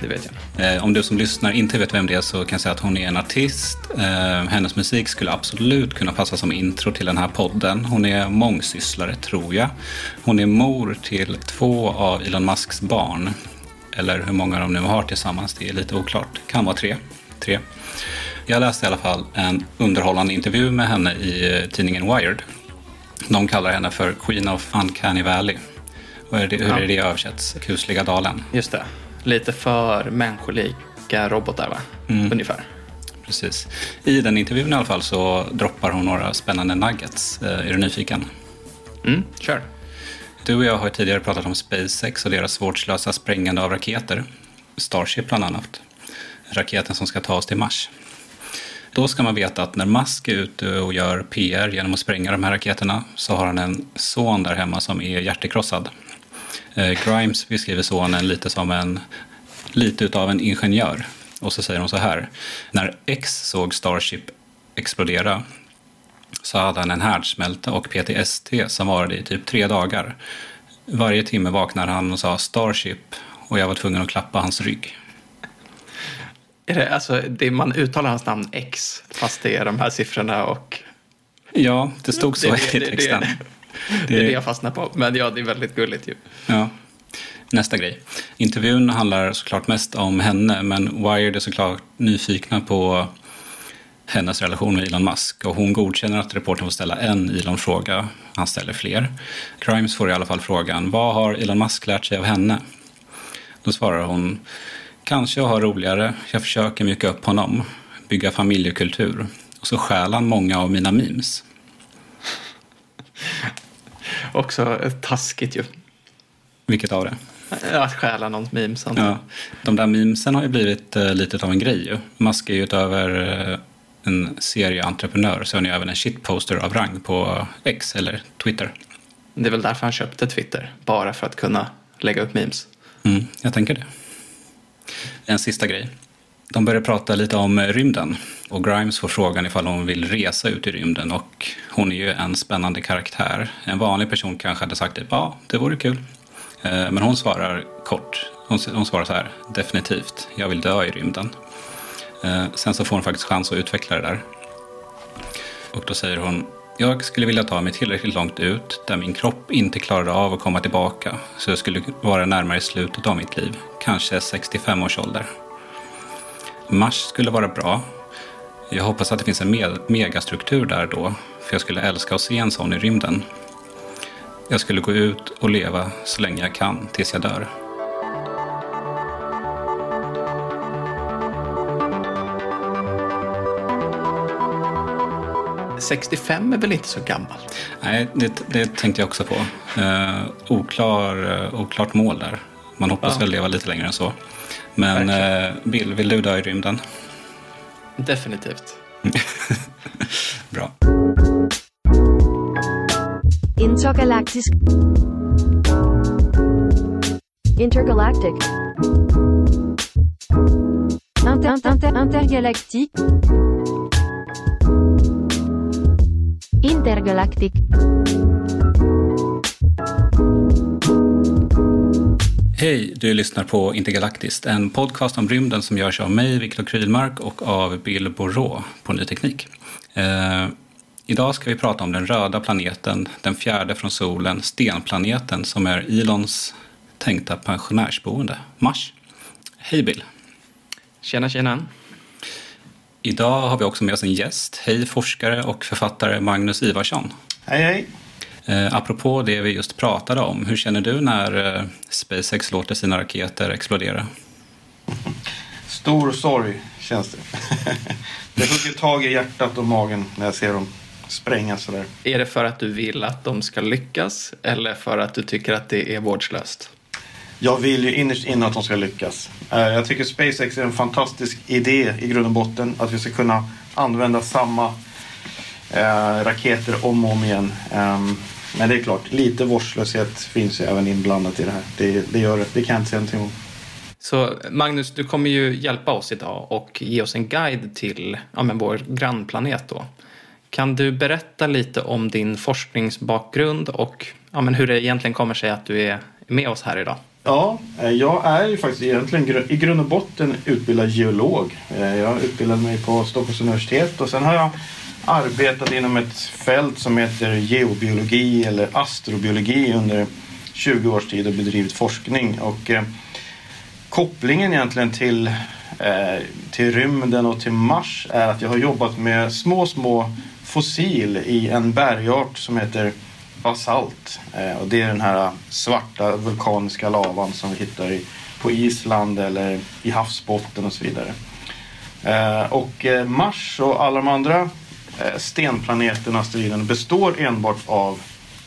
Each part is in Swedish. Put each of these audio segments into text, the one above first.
det vet jag. Eh, Om du som lyssnar inte vet vem det är så kan jag säga att hon är en artist. Eh, Hennes musik skulle absolut kunna passa som intro till den här podden. Hon är mångsysslare, tror jag. Hon är mor till två av Elon Musks barn. Eller hur många de nu har tillsammans, det är lite oklart. Kan vara tre. tre. Jag läste i alla fall en underhållande intervju med henne i eh, tidningen Wired. De kallar henne för Queen of Uncanny Valley. Är det, hur är det översätts? Kusliga dalen. Just det. Lite för människolika robotar, va? Ungefär. Precis. I den intervjun i alla fall så droppar hon några spännande nuggets. Eh, Är du nyfiken? Mm, kör. Du och jag har tidigare pratat om SpaceX och deras vårdslösa sprängande av raketer. Starship bland annat. Raketen som ska ta oss till Mars. Då ska man veta att när Musk är ute och gör PR genom att spränga de här raketerna så har han en son där hemma som är hjärtekrossad. Eh, Grimes beskriver sonen lite som en, lite utav en ingenjör. Och så säger hon så här. När X såg Starship explodera så hade han en härdsmälta och PTSD som varade i typ tre dagar. Varje timme vaknade han och sa Starship och jag var tvungen att klappa hans rygg. Är det, alltså, det, man uttalar hans namn X, fast det är de här siffrorna och... Ja, det stod så Det- det- i texten. Det är det jag fastnar på. Men ja, det är väldigt gulligt ju. Ja. Nästa grej. Intervjun handlar såklart mest om henne, men Wired är såklart nyfikna på hennes relation med Elon Musk. Och hon godkänner att reportern får ställa en Elon-fråga. Han ställer fler. Grimes får i alla fall frågan, vad har Elon Musk lärt sig av henne? Då svarar hon, kanske jag har roligare, jag försöker mjuka upp honom, bygga familjekultur. Och så stjäl han många av mina memes. Också taskigt ju. Vilket av det? Att stjäla någons memes. Ja, de där memesen har ju blivit eh, lite av en grej ju. Musk är ju utöver eh, en serieentreprenör så är han ju även en shitposter av rang på X eller Twitter. Det är väl därför han köpte Twitter. Bara för att kunna lägga upp memes. Mm, jag tänker det. En sista grej. De börjar prata lite om rymden och Grimes får frågan ifall hon vill resa ut i rymden och hon är ju en spännande karaktär. En vanlig person kanske hade sagt typ, ja, det vore kul. Eh, men hon svarar kort. Hon, hon svarar så här, definitivt, jag vill dö i rymden. Eh, sen så får hon faktiskt chans att utveckla det där. Och då säger hon, jag skulle vilja ta mig tillräckligt långt ut där min kropp inte klarade av att komma tillbaka. Så jag skulle vara närmare slutet av mitt liv, kanske 65 års ålder. Mars skulle vara bra. Jag hoppas att det finns en me- megastruktur där då, för jag skulle älska att se en sån i rymden. Jag skulle gå ut och leva så länge jag kan tills jag dör. Mm. 65 är väl inte så gammalt? Nej, det, det tänkte jag också på. Eh, oklar, eh, oklart mål där. Man hoppas Ja. väl leva lite längre än så. Men eh, Bill, vill du dö i rymden? Definitivt. Bra. Intergalactic. Intergalactic. Inter, inter, intergalactic. Intergalactic. Hej, du lyssnar på Intergalaktiskt, en podcast om rymden som görs av mig, Viktor Krylmark, och av Bill Borå på Ny Teknik. Eh, idag ska vi prata om den röda planeten, den fjärde från solen, stenplaneten som är Elons tänkta pensionärsboende, Mars. Hej Bill! Tjena, tjena. Idag har vi också med oss en gäst. Hej forskare och författare Magnus Ivarsson. Hej hej! Eh, apropå det vi just pratade om, hur känner du när eh, SpaceX låter sina raketer explodera? Stor sorg känns det. det hugger tag i hjärtat och magen när jag ser dem sprängas sådär. Är det för att du vill att de ska lyckas eller för att du tycker att det är vårdslöst? Jag vill ju innerst inne att de ska lyckas. Eh, Jag tycker SpaceX är en fantastisk idé i grund och botten. Att vi ska kunna använda samma eh, raketer om och om igen. Men det är klart, lite vårdslöshet finns ju även inblandat i det här. Det, det gör det. Det kan jag inte säga någonting om. Så Magnus, du kommer ju hjälpa oss idag och ge oss en guide till ja, men vår grannplanet då. Kan du berätta lite om din forskningsbakgrund och ja, men hur det egentligen kommer sig att du är med oss här idag? Ja, eh, jag är ju faktiskt egentligen i grund och botten utbildad geolog. Eh, Jag utbildade mig på Stockholms universitet och sen har jag arbetat inom ett fält som heter geobiologi eller astrobiologi under 20 års tid och bedrivit forskning. Och eh, kopplingen egentligen till, eh, till rymden och till Mars är att jag har jobbat med små, små fossil i en bergart som heter basalt. Eh, och det är den här svarta vulkaniska lavan som vi hittar i, på Island eller i havsbotten och så vidare. Eh, och eh, Mars och alla de andra stenplaneten, stenplaneterna består enbart av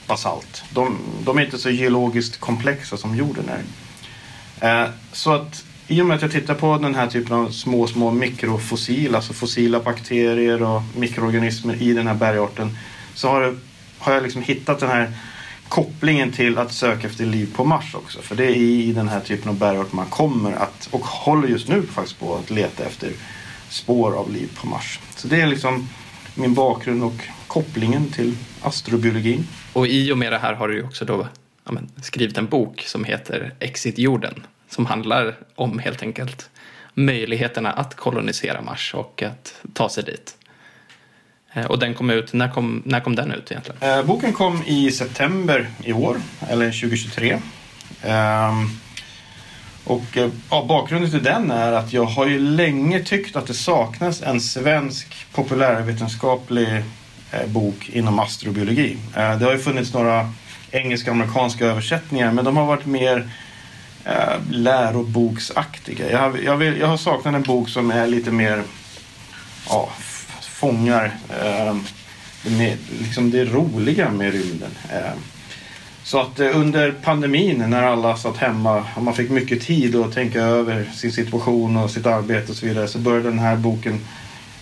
basalt. De, de är inte så geologiskt komplexa som jorden är. Eh, Så att i och med att jag tittar på den här typen av små, små mikrofossil, alltså fossila bakterier och mikroorganismer i den här bergarten, så har, det, har jag liksom hittat den här kopplingen till att söka efter liv på Mars också. För det är i den här typen av bergart man kommer att, och håller just nu faktiskt på att leta efter spår av liv på Mars. Så det är liksom min bakgrund och kopplingen till astrobiologin. Och i och med det här har du ju också då ja, men, skrivit en bok som heter Exit jorden. Som handlar om helt enkelt möjligheterna att kolonisera Mars och att ta sig dit. Eh, Och den kom ut, när kom, när kom den ut egentligen? Eh, boken kom i september i år, eller 2023. Ehm, och eh, ja, bakgrunden till den är att jag har ju länge tyckt att det saknas en svensk populärvetenskaplig eh, bok inom astrobiologi. Eh, det har ju funnits några engelska och amerikanska översättningar men de har varit mer eh, läroboksaktiga. Jag har, jag, vill, jag har saknat en bok som är lite mer ja, fångar eh, det, med, liksom det roliga med rymden. Eh, så att eh, under pandemin när alla satt hemma och man fick mycket tid att tänka över sin situation och sitt arbete och så vidare så började den här boken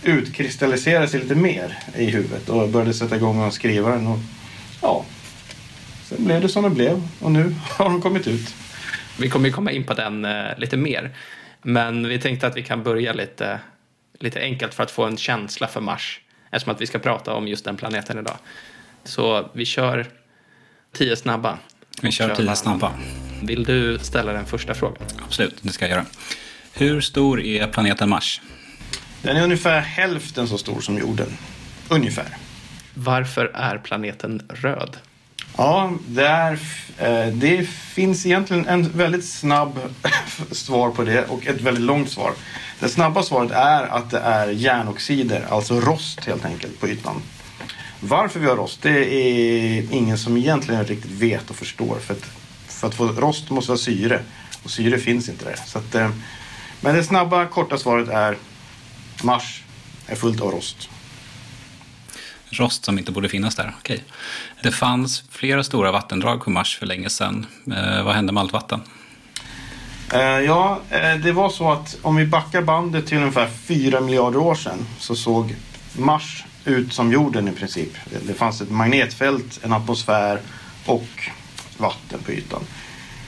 utkristallisera sig lite mer i huvudet och började sätta igång och skriva den. Och, ja, sen blev det som det blev och nu har den kommit ut. Vi kommer ju komma in på den eh, lite mer. Men vi tänkte att vi kan börja lite, lite enkelt för att få en känsla för Mars. Eftersom att vi ska prata om just den planeten idag. Så vi kör tio snabba. Vi kör tio snabba. Vill du ställa den första frågan? Absolut, det ska jag göra. Hur stor är planeten Mars? Den är ungefär hälften så stor som jorden. Ungefär. Varför är planeten röd? Ja, där, eh, det finns egentligen en väldigt snabb svar på det och ett väldigt långt svar. Det snabba svaret är att det är järnoxider, alltså rost helt enkelt på ytan. Varför vi har rost, det är ingen som egentligen riktigt vet och förstår. För att, för att få rost måste vara syre och syre finns inte där. Så att, eh, men det snabba, korta svaret är Mars är fullt av rost. Rost som inte borde finnas där. Okej. Det fanns flera stora vattendrag på Mars för länge sedan. Eh, vad hände med allt vatten? Eh, Ja, eh, det var så att om vi backar bandet till ungefär 4 miljarder år sedan så såg Mars ut som jorden i princip. Det- fanns ett magnetfält, en atmosfär och vatten på ytan.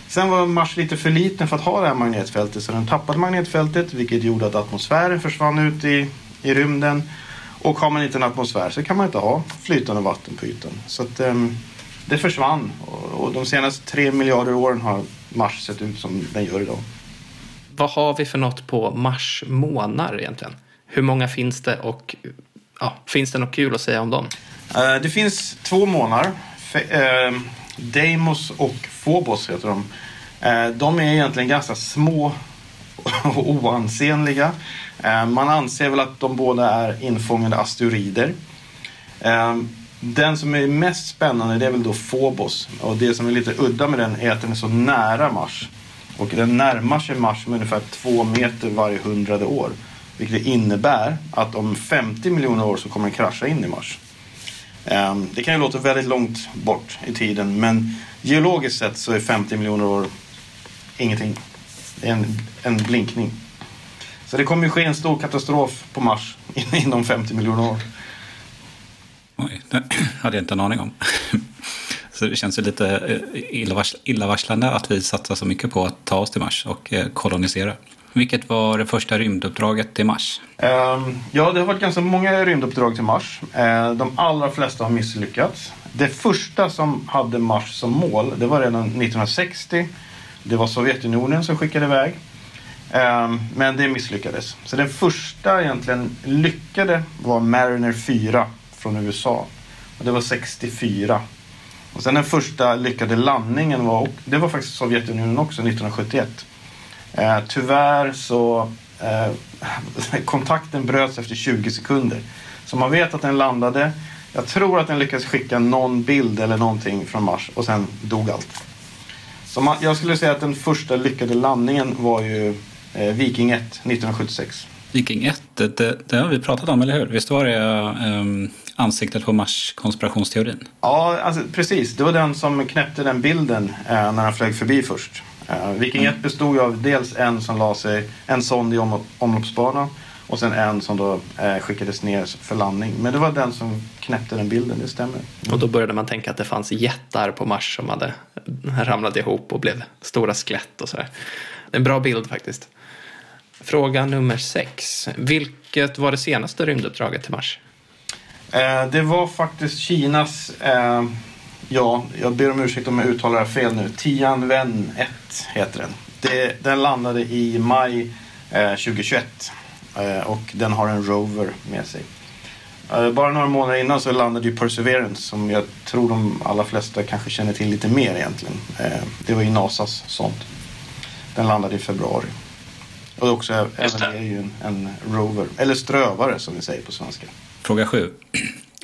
Sen var Mars lite för liten för att ha det här magnetfältet så den tappade magnetfältet vilket gjorde att atmosfären försvann ut i, i rymden. Och har man inte en atmosfär så kan man inte ha flytande vatten på ytan. Så att, um, det försvann och, och de senaste tre miljarder åren har Mars sett ut som den gör idag. Vad har vi för något på Mars månar egentligen? Hur många finns det och ja, finns det något kul att säga om dem? Eh, det finns två månar. Eh, Deimos och Phobos heter de. Eh, de är egentligen ganska små och oansenliga. Man anser väl att de båda är infångade asteroider. Den som är mest spännande det är väl då Phobos. Och det som är lite udda med den är att den är så nära Mars. Och den närmar sig Mars med ungefär två meter varje hundrade år. Vilket innebär att om 50 miljoner år så kommer den krascha in i Mars. Ehm, det kan ju låta väldigt långt bort i tiden men geologiskt sett så är 50 miljoner år ingenting. Det är en, en blinkning. Så det kommer ju ske en stor katastrof på Mars inom 50 miljoner år. Oj, det hade jag inte en aning om. Så det känns ju lite eh, illavarslande att vi satsar så mycket på att ta oss till Mars och eh, kolonisera. Vilket var det första rymduppdraget till Mars? Ehm, ja, det har varit ganska många rymduppdrag till Mars. Eh, de allra flesta har misslyckats. Det första som hade Mars som mål, det var redan 1960. Det var Sovjetunionen som skickade iväg. Ehm, men det misslyckades. Så den första egentligen lyckade var Mariner 4 från USA. Och det var 64. Och sen den första lyckade landningen var, det var faktiskt Sovjetunionen också, 1971. Eh, tyvärr så eh, kontakten bröts efter 20 sekunder. Så man vet att den landade. Jag tror att den lyckades skicka någon bild eller någonting från Mars och sen dog allt. Så man, jag skulle säga att den första lyckade landningen var ju eh, Viking 1 1976. Viking 1, det, det, har vi pratat om, eller hur? Visst var det um, ansiktet på Mars-konspirationsteorin? Ja, alltså, precis. Det var den som knäppte den bilden eh, när han flög förbi först. Eh, Viking 1 bestod ju av dels en som la sig, en sond i om, omloppsbanan och sen en som då eh, skickades ner för landning. Men det var den som knäppte den bilden, det stämmer. Och då började man tänka att det fanns jättar på Mars som hade ramlat ihop och blev stora skelett och sådär. En bra bild faktiskt. Fråga nummer sex. Vilket var det senaste rymduppdraget till Mars? Eh, det var faktiskt Kinas, eh, ja, jag ber om ursäkt om jag uttalar det fel nu, Tianwen 1 heter den. Det, den landade i maj eh, 2021 eh, och den har en rover med sig. Eh, bara några månader innan så landade ju Perseverance som jag tror de allra flesta kanske känner till lite mer egentligen. Eh, det var ju NASAs sånt. Den landade i februari. Och också även det är ju en, en rover, eller strövare som vi säger på svenska. Fråga 7.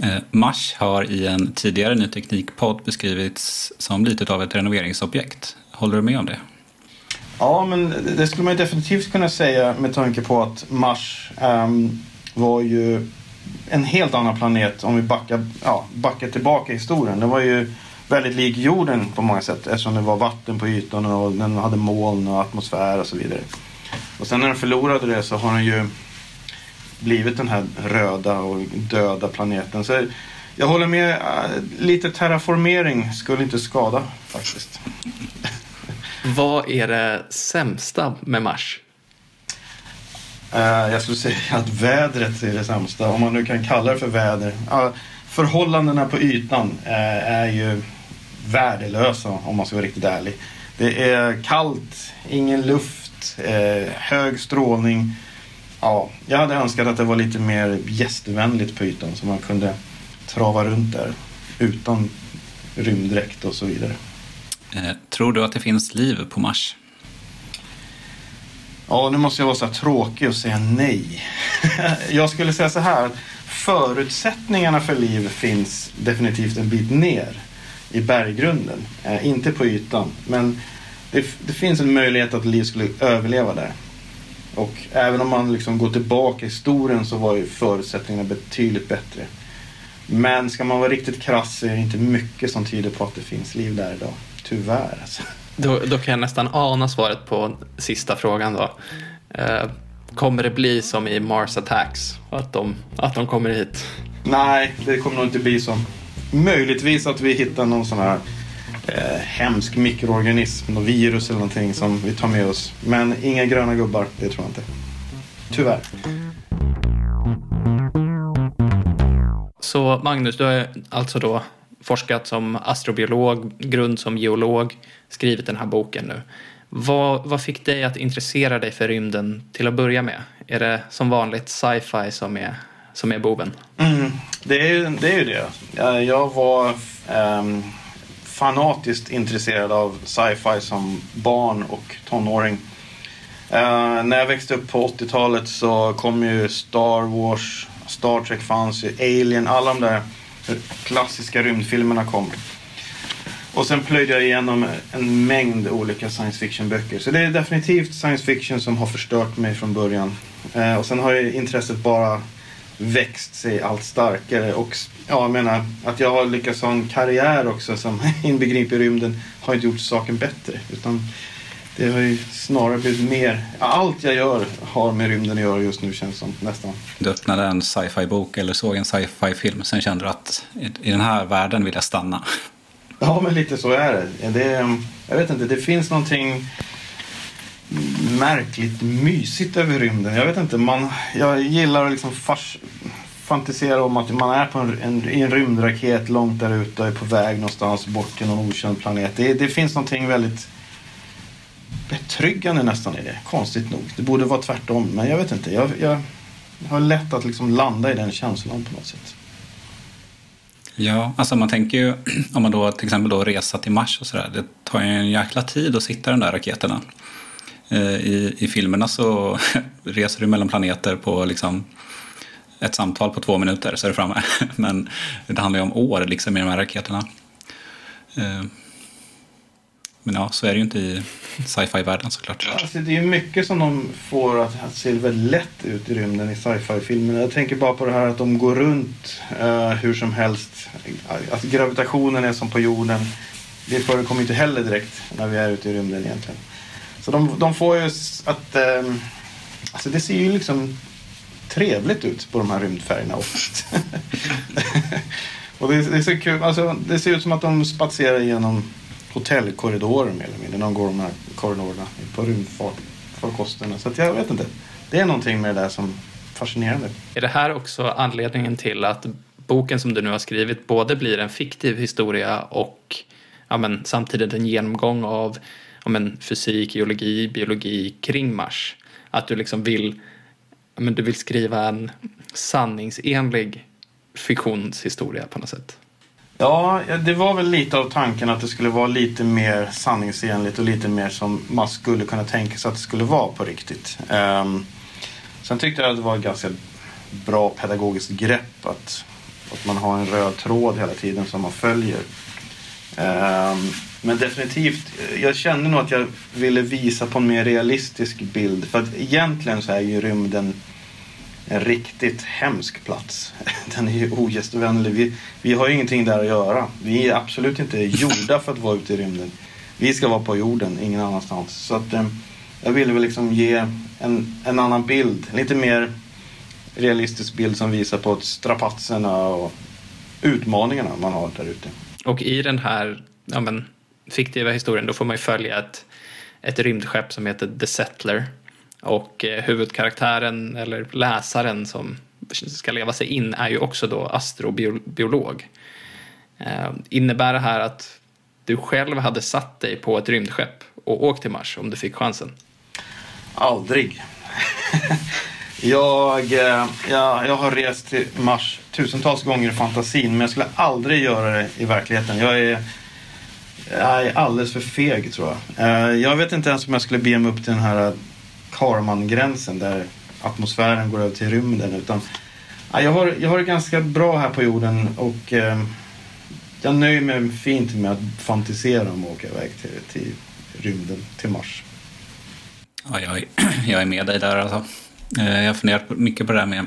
Eh, Mars har i en tidigare Ny Teknik-podd beskrivits som lite av ett renoveringsobjekt. Håller du med om det? Ja, men det skulle man ju definitivt kunna säga med tanke på att Mars um, var ju en helt annan planet om vi backar, ja, backar tillbaka i historien. Den var ju väldigt lik jorden på många sätt eftersom det var vatten på ytan och den hade moln och atmosfär och så vidare. Och sen när den förlorade det så har den ju blivit den här röda och döda planeten. Så jag håller med, eh, lite terraformering skulle inte skada faktiskt. Vad är det sämsta med Mars? Eh, jag skulle säga att vädret är det sämsta, om man nu kan kalla det för väder. Förhållandena på ytan eh, är ju värdelösa om man ska vara riktigt ärlig. Det är kallt, ingen luft, hög strålning. Ja, jag hade önskat att det var lite mer gästvänligt på ytan så man kunde trava runt där utan rymddräkt och så vidare. Eh, tror du att det finns liv på Mars? Ja, nu måste jag vara så här tråkig och säga nej. jag skulle säga så här. att Förutsättningarna för liv finns definitivt en bit ner i berggrunden. Eh, inte på ytan. Men det, det finns en möjlighet att liv skulle överleva där. Och även om man liksom går tillbaka i historien så var ju förutsättningarna betydligt bättre. Men ska man vara riktigt krass så är det inte mycket som tyder på att det finns liv där idag. Tyvärr alltså. Då, då kan jag nästan ana svaret på sista frågan då. Eh, kommer det bli som i Mars Attacks? Att de, att de kommer hit? Nej, det kommer nog inte bli så. Möjligtvis att vi hittar någon sån här eh, hemsk mikroorganism, något virus eller någonting som vi tar med oss. Men inga gröna gubbar, det tror jag inte. Tyvärr. Så Magnus, du har alltså då forskat som astrobiolog, grund som geolog, skrivit den här boken nu. Vad, vad fick dig att intressera dig för rymden till att börja med? Är det som vanligt sci-fi som är, som är boven? Mm, det, är, det är ju det. Eh, Jag var ehm, fanatiskt intresserad av sci-fi som barn och tonåring. Uh, när jag växte upp på 80-talet så kom ju Star Wars, Star Trek fanns ju, Alien, alla de där klassiska rymdfilmerna kom. Och sen plöjde jag igenom en mängd olika science fiction-böcker. Så det är definitivt science fiction som har förstört mig från början. Uh, och sen har ju intresset bara växt sig allt starkare. Och ja, jag menar, att jag har lyckats ha en karriär också som inbegriper rymden har inte gjort saken bättre. Utan det har ju snarare blivit mer. Allt jag gör har med rymden att göra just nu känns som nästan. Du öppnade en sci-fi bok eller såg en sci-fi film. Sen kände du att i- den här världen vill jag stanna. Ja, men lite så är det. det jag vet inte, det finns någonting märkligt mysigt över rymden. Jag vet inte, man, jag gillar att liksom fas, fantisera om att man är på en, en, i en rymdraket långt där ute och är på väg någonstans bort till någon okänd planet. Det, det finns någonting väldigt betryggande nästan i det, konstigt nog. Det borde vara tvärtom, men jag vet inte. Jag, jag har lätt att liksom landa i den känslan på något sätt. Ja, alltså man tänker ju om man då till exempel då resa till Mars och sådär. Det tar ju en jäkla tid att sitta i de där raketerna. Eh, I, I filmerna så reser du mellan planeter på liksom ett samtal på två minuter så är du framme. Men det handlar ju om år liksom i de här raketerna. Eh, men ja, så är det ju inte i sci-fi-världen såklart. Alltså, det är ju mycket som de får att, att se väldigt lätt ut i rymden i sci-fi-filmerna. Jag tänker bara på det här att de går runt eh, hur som helst. Att gravitationen är som på jorden. Det förekommer inte heller direkt när vi är ute i rymden egentligen. Så de, de får ju att... Eh, alltså det ser ju liksom trevligt ut på de här rymdfärgerna oftast. Och det, det, ser kul. Alltså, det ser ut som att de spatserar genom hotellkorridorer mer eller mindre. De går de här korridorerna på rymdfarkosterna. Så att jag vet inte. Det är någonting med det där som fascinerande. Är det här också anledningen till att boken som du nu har skrivit både blir en fiktiv historia och ja, men, samtidigt en genomgång av men, fysik, geologi, biologi kring Mars? Att du liksom vill, men, du vill skriva en sanningsenlig fiktionshistoria på något sätt? Ja, det var väl lite av tanken att det skulle vara lite mer sanningsenligt och lite mer som man skulle kunna tänka sig att det skulle vara på riktigt. Um, sen tyckte jag att det var ett ganska bra pedagogiskt grepp att, att man har en röd tråd hela tiden som man följer. Um, men definitivt, eh, jag kände nog att jag ville visa på en mer realistisk bild. För att egentligen så är ju rymden en riktigt hemsk plats. Den är ju ogästvänlig. Vi, vi har ju ingenting där att göra. Vi är absolut inte gjorda för att vara ute i rymden. Vi ska vara på jorden, ingen annanstans. Så att eh, jag ville väl liksom ge en, en annan bild. En lite mer realistisk bild som visar på strapatserna och utmaningarna man har där ute. Och i den här ja, men, fiktiva historien då får man ju följa ett, ett rymdskepp som heter The Settler. Och eh, huvudkaraktären, eller läsaren som ska leva sig in, är ju också då astrobiolog. Eh, innebär det här att du själv hade satt dig på ett rymdskepp och åkt till Mars om du fick chansen? Aldrig. jag, eh, jag, jag har rest till Mars tusentals gånger i fantasin men jag skulle aldrig göra det i verkligheten. Jag är, jag är alldeles för feg tror jag. Eh, jag vet inte ens om jag skulle be mig upp till den här eh, Karman-gränsen där atmosfären går över till rymden. Utan, eh, jag, har, jag har det ganska bra här på jorden och jag nöjer mig fint med att fantisera om att åka iväg till, till rymden, till Mars. Ja, jag, är, jag är med dig där alltså. Jag har funderat mycket på det här med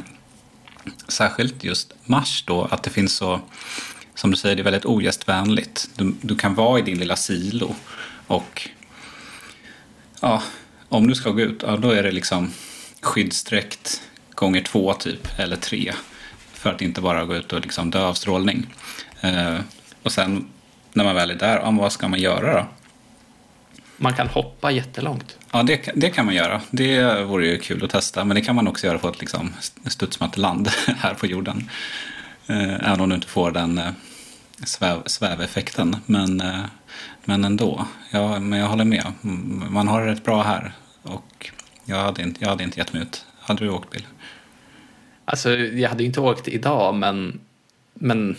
särskilt just Mars då, att det finns så, som du säger, det är väldigt ogästvänligt. Du, du kan vara i din lilla silo och ja, om du ska gå ut, ja, då är det liksom skyddsdräkt gånger två typ, eller tre. För att inte bara gå ut och liksom dö av strålning. Eh, och sen när man väl är där, ja, vad ska man göra då? Man kan hoppa jättelångt. Ja, det, det kan man göra. Det vore ju kul att testa. Men det kan man också göra på ett liksom, studsmatt-land här på jorden. Eh, även om du inte får den eh, sväv, sväveffekten. Men, eh, men ändå. Ja, men jag håller med. Man har det rätt bra här. Och jag hade inte, jag hade inte gett mig ut. Hade du åkt bil? Alltså, jag hade ju inte åkt idag, men, men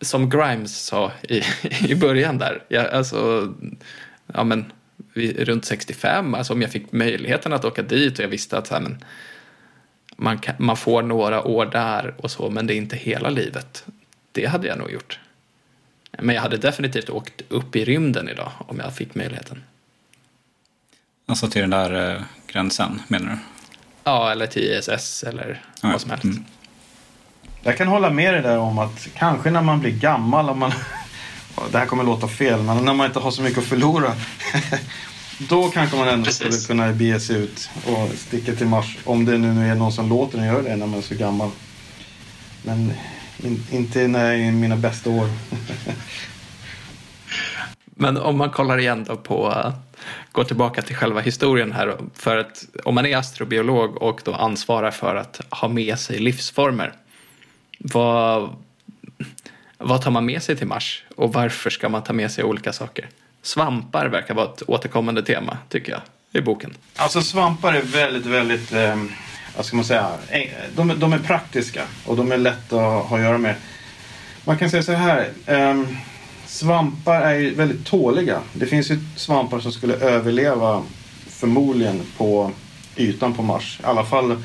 som Grimes sa i, i början där, jag, alltså, ja men, vid, runt 65, alltså om jag fick möjligheten att åka dit och jag visste att så här, men, man, kan, man får några år där och så, men det är inte hela livet. Det hade jag nog gjort. Men jag hade definitivt åkt upp i rymden idag om jag fick möjligheten. Alltså till den där eh, gränsen, menar du? Ja, eller till ISS eller Ja, vad som helst. mm. Jag kan hålla med dig där om att kanske när man blir gammal, om man, det här kommer låta fel, men när man inte har så mycket att förlora. Då kanske man ändå Precis. skulle kunna bege sig ut och sticka till Mars. Om det nu är någon som låter en göra det när man är så gammal. Men in, inte när jag är i mina bästa år. Men om man kollar igen då på, uh, går tillbaka till själva historien här. För att om man är astrobiolog och då ansvarar för att ha med sig livsformer. Vad, vad tar man med sig till Mars? Och varför ska man ta med sig olika saker? Svampar verkar vara ett återkommande tema, tycker jag, i boken. Alltså svampar är väldigt, väldigt, eh, vad ska man säga, eh, de, de är praktiska och de är lätta att ha att göra med. Man kan säga så här, eh, svampar är ju väldigt tåliga. Det finns ju svampar som skulle överleva förmodligen på ytan på Mars. I alla fall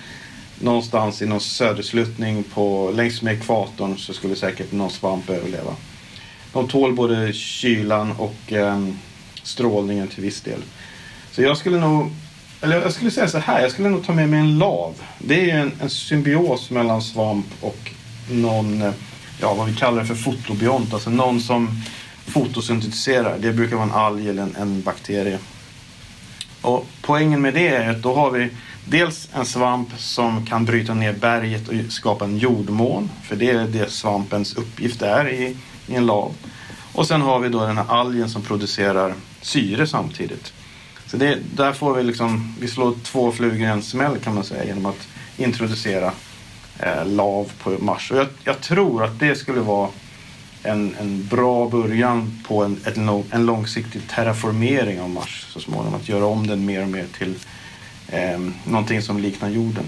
någonstans i någon södersluttning på, längs med ekvatorn så skulle säkert någon svamp överleva. De tål både kylan och eh, strålningen till viss del. Så jag skulle nog, eller jag skulle säga så här, jag skulle nog ta med mig en lav. Det är ju en, en symbios mellan svamp och någon, eh, ja vad vi kallar det för fotobiont, alltså någon som fotosyntetiserar. Det brukar vara en alg eller en, en bakterie. Och poängen med det är att då har vi dels en svamp som kan bryta ner berget och skapa en jordmån. För det är det svampens uppgift är i, i en lav. Och sen har vi då den här algen som producerar syre samtidigt. Så det, där får vi liksom, vi slår två flugor i en smäll kan man säga genom att introducera eh, lav på Mars. Och jag, jag tror att det skulle vara en, en bra början på en, ett, en långsiktig terraformering av Mars så småningom. Att göra om den mer och mer till eh, någonting som liknar jorden.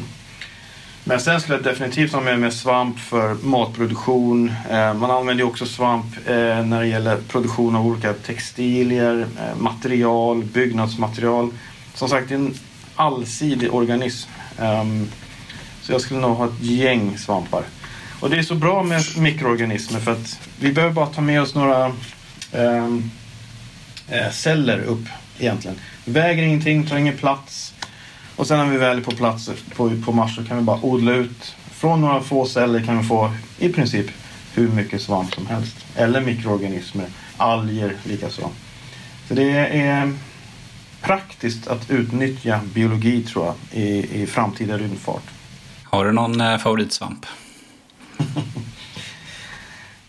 Men sen skulle jag definitivt ha med mig svamp för matproduktion. Eh, man använder ju också svamp eh, när det gäller produktion av olika textilier, eh, material, byggnadsmaterial. Som sagt, det är en allsidig organism. Ehm, så jag skulle nog ha ett gäng svampar. Och det är så bra med mikroorganismer för att vi behöver bara ta med oss några ehm, celler upp egentligen. Väger ingenting, tar ingen plats. Och sen när vi väl är på plats på, på Mars så kan vi bara odla ut. Från några få celler kan vi få i princip hur mycket svamp som helst. Eller mikroorganismer, alger likaså. Så det är praktiskt att utnyttja biologi tror jag i, i framtida rymdfart. Har du någon eh, favoritsvamp?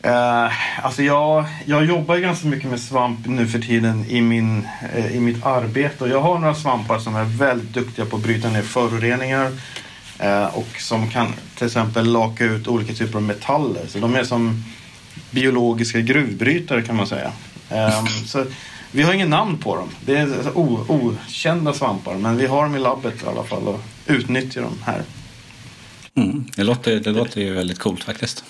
Uh, alltså jag, jag jobbar ju ganska mycket med svamp nu för tiden i, min, uh, i mitt arbete. Och jag har några svampar som är väldigt duktiga på att bryta ner föroreningar. uh, och som kan till exempel laka ut olika typer av metaller. Så de är som biologiska gruvbrytare kan man säga. Um, så vi har ingen namn på dem. Det är okända svampar. Men vi har dem i labbet i alla fall och utnyttjar dem här. Mm. Det, låter, det låter ju väldigt coolt faktiskt.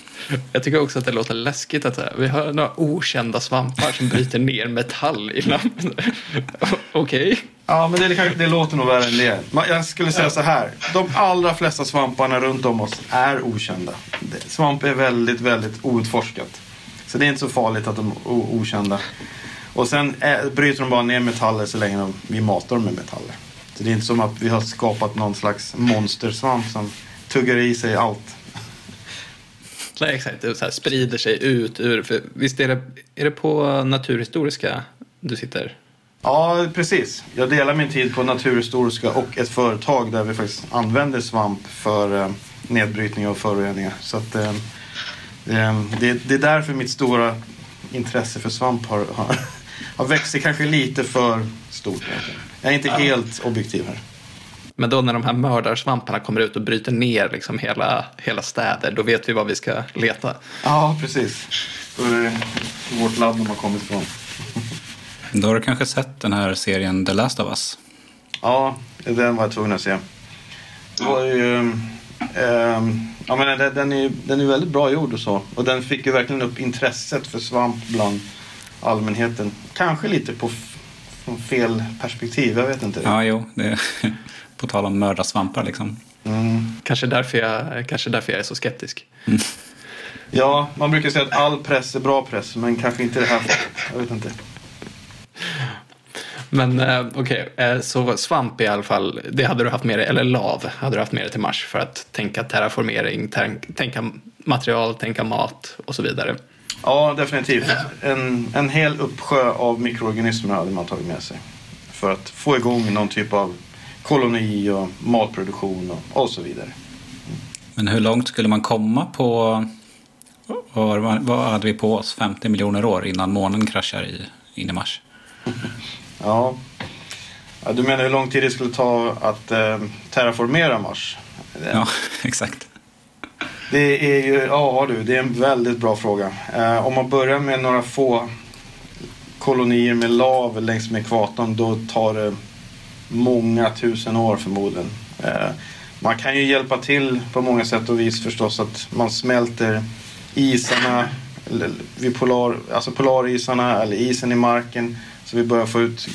Jag tycker också att det låter läskigt att vi har några okända svampar som bryter ner metall i lampen. Okej. Ja, men det, det låter nog värre än det. Jag skulle säga så här. De allra flesta svamparna runt om oss är okända. Svamp är väldigt, väldigt outforskat. Så det är inte så farligt att de är okända. Och sen är, bryter de bara ner metaller så länge de, vi matar dem med metaller. Så det är inte som att vi har skapat någon slags monstersvamp som tuggar i sig allt. Nej, exakt. Det så här sprider sig ut ur... För visst är det, är det på Naturhistoriska du sitter? Ja, precis. Jag delar min tid på Naturhistoriska och ett företag där vi faktiskt använder svamp för eh, nedbrytning av föroreningar. Så att, eh, eh, det, det är därför mitt stora intresse för svamp har, har, har växt sig kanske lite för stort. Jag är inte helt objektiv här. Men då när de här mördarsvamparna kommer ut och bryter ner liksom hela, hela städer, då vet vi var vi ska leta. Ja, precis. Då är det vårt labb de har kommit ifrån. Då har du kanske sett den här serien The Last of Us? Ja, den var jag tvungen att se. Det var ju... ehm, ja, men den, den, är, den är väldigt bra gjord och så. Och den fick ju verkligen upp intresset för svamp bland allmänheten. Kanske lite på fel perspektiv, jag vet inte. Ja, jo. Det på tal om mörda svampar liksom. Mm. Kanske därför jag, kanske därför jag är så skeptisk. Ja, man brukar säga att all press är bra press, men kanske inte det här. Jag vet inte. Men eh, okej, eh, så svamp i alla fall, det hade du haft med dig, eller lav hade du haft med dig till Mars för att tänka terraformering, tänk, tänka material, tänka mat och så vidare. Ja, definitivt. En, en hel uppsjö av mikroorganismer hade man tagit med sig. För att få igång någon typ av koloni och matproduktion och, och så vidare. Men hur långt skulle man komma på... Vad, vad hade vi på oss? 50 miljoner år innan månen kraschar i, in i Mars? Ja. ja. Du menar hur lång tid det skulle ta att eh, terraformera Mars? Ja, exakt. Det är ju, ja du, det är en väldigt bra fråga. Eh, om man börjar med några få kolonier med lav längs med ekvatorn då tar det många tusen år förmodligen. Eh, man kan ju hjälpa till på många sätt och vis förstås att man smälter isarna vid polar, alltså polarisarna eller isen i marken så vi börjar få ut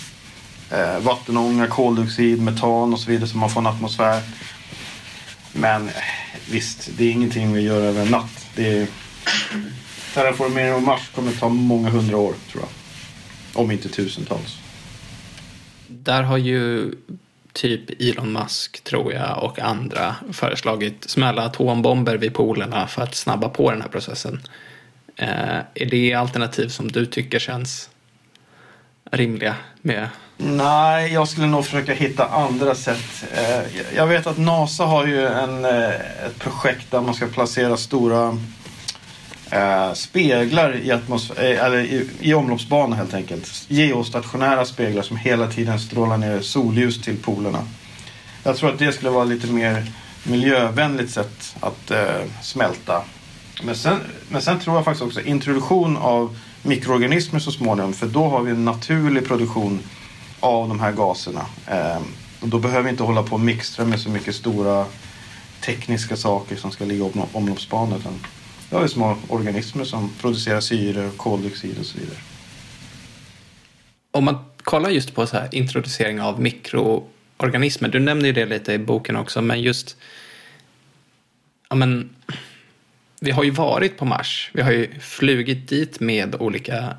eh, vattenånga, koldioxid, metan och så vidare så man får en atmosfär. Men eh, visst, det är ingenting vi gör över en natt. Det är, terraformering av Mars kommer ta många hundra år tror jag. Om inte tusentals. Där har ju typ Elon Musk, tror jag, och andra föreslagit smälla atombomber vid polerna för att snabba på den här processen. Eh, är det alternativ som du tycker känns rimliga med? Nej, jag skulle nog försöka hitta andra sätt. Eh, jag vet att NASA har ju en, eh, ett projekt där man ska placera stora eh, speglar i, eh, eller i, i omloppsbana helt enkelt. Geostationära speglar som hela tiden strålar ner solljus till polerna. Jag tror att det skulle vara lite mer miljövänligt sätt att eh, smälta. Men sen, men sen tror jag faktiskt också introduktion av mikroorganismer så småningom. För då har vi en naturlig produktion av de här gaserna. Eh, och då behöver vi inte hålla på och mixtra med så mycket stora tekniska saker som ska ligga i omloppsbanan. Har vi små organismer som producerar syre, koldioxid och så vidare. Om man kollar just på så här introducering av mikroorganismer. Du nämner ju det lite i boken också. Men just... Ja, men, vi har ju varit på Mars. Vi har ju flugit dit med olika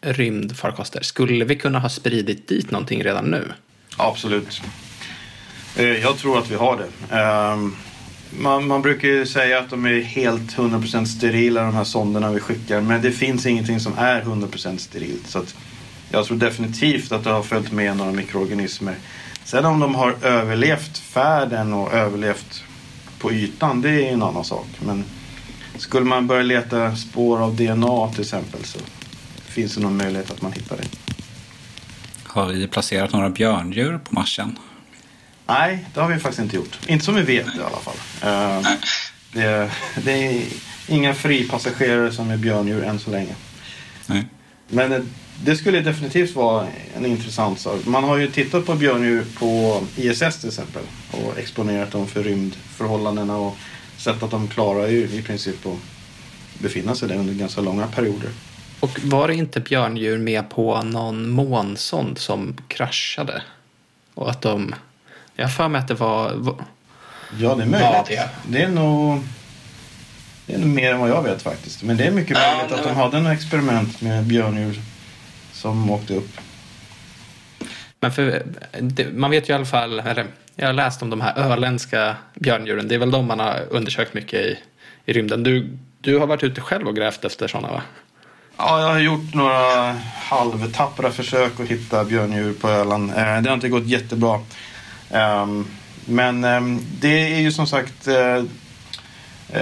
rymdfarkoster. Skulle vi kunna ha spridit dit någonting redan nu? Absolut. Eh, Jag tror att vi har det. Man, man brukar ju säga att de är helt 100% sterila de här sonderna vi skickar. Men det finns ingenting som är 100% sterilt. Så att jag tror definitivt att det har följt med några mikroorganismer. Sen om de har överlevt färden och överlevt på ytan, det är en annan sak. Men skulle man börja leta spår av DNA till exempel så finns det någon möjlighet att man hittar det. Har vi placerat några björndjur på Marsen? Nej, det har vi faktiskt inte gjort. Inte som vi vet i alla fall. Eh, det, det är inga fripassagerare som är björndjur än så länge. Nej. Men det skulle definitivt vara en intressant sak. Man har ju tittat på björndjur på ISS till exempel och exponerat dem för rymdförhållandena och sett att de klarar ju i princip att befinna sig där under ganska långa perioder. Och var det inte björndjur med på någon månsond som kraschade? Och att de... Jag har för mig att det var... Ja, det är möjligt. Ja, det. Det är nog... Det är nog mer än vad jag vet faktiskt. Men det är mycket möjligt att de hade en experiment med björndjur som åkte upp. Men för, det, man vet ju i alla fall, eller jag har läst om de här öländska björndjuren. Det är väl de man har undersökt mycket i, i rymden. Du, du har varit ute själv och grävt efter sådana va? Ja, jag har gjort några halvtappra försök att hitta björndjur på Öland. Eh, Det har inte gått jättebra. Ehm, men ehm, det är ju som sagt eh,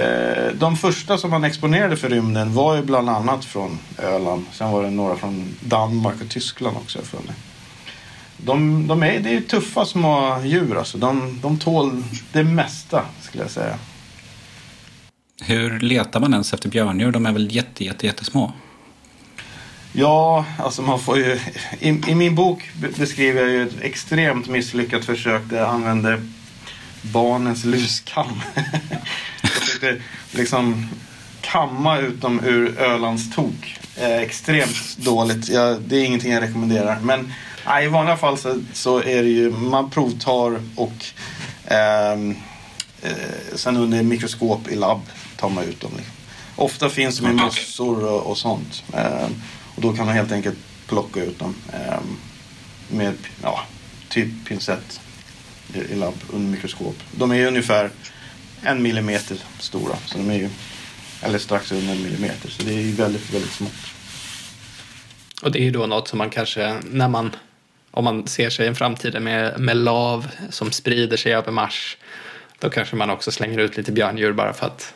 eh, de första som man exponerade för rymden var ju bland annat från Öland. Sen var det några från Danmark och Tyskland också för mig. De, de är, det är tuffa små djur alltså. De, de tål det mesta skulle jag säga. Hur letar man ens efter björndjur? De är väl jätte, jätte, jättesmå? Ja, alltså man får ju... I, I min bok be- beskriver jag ju ett extremt misslyckat försök där jag använde barnens luskam. jag försökte liksom kamma ut dem ur Ölands tok. Eh, extremt dåligt. Jag, det är ingenting jag rekommenderar. Men nej, i vanliga fall så, så är det ju... Man provtar och ehm, eh, sen under mikroskop i labb tar man ut dem. Liksom. Ofta finns de i mossor och, och sånt. Och då kan man helt enkelt plocka ut dem eh, med ja, typ pincett i, i labb under mikroskop. De är ungefär en millimeter stora. Så de är ju, eller strax under en millimeter. Så det är ju väldigt, väldigt smått. Och det är ju då något som man kanske, när man, om man ser sig en framtid med, med lav som sprider sig över Mars, då kanske man också slänger ut lite björndjur bara för att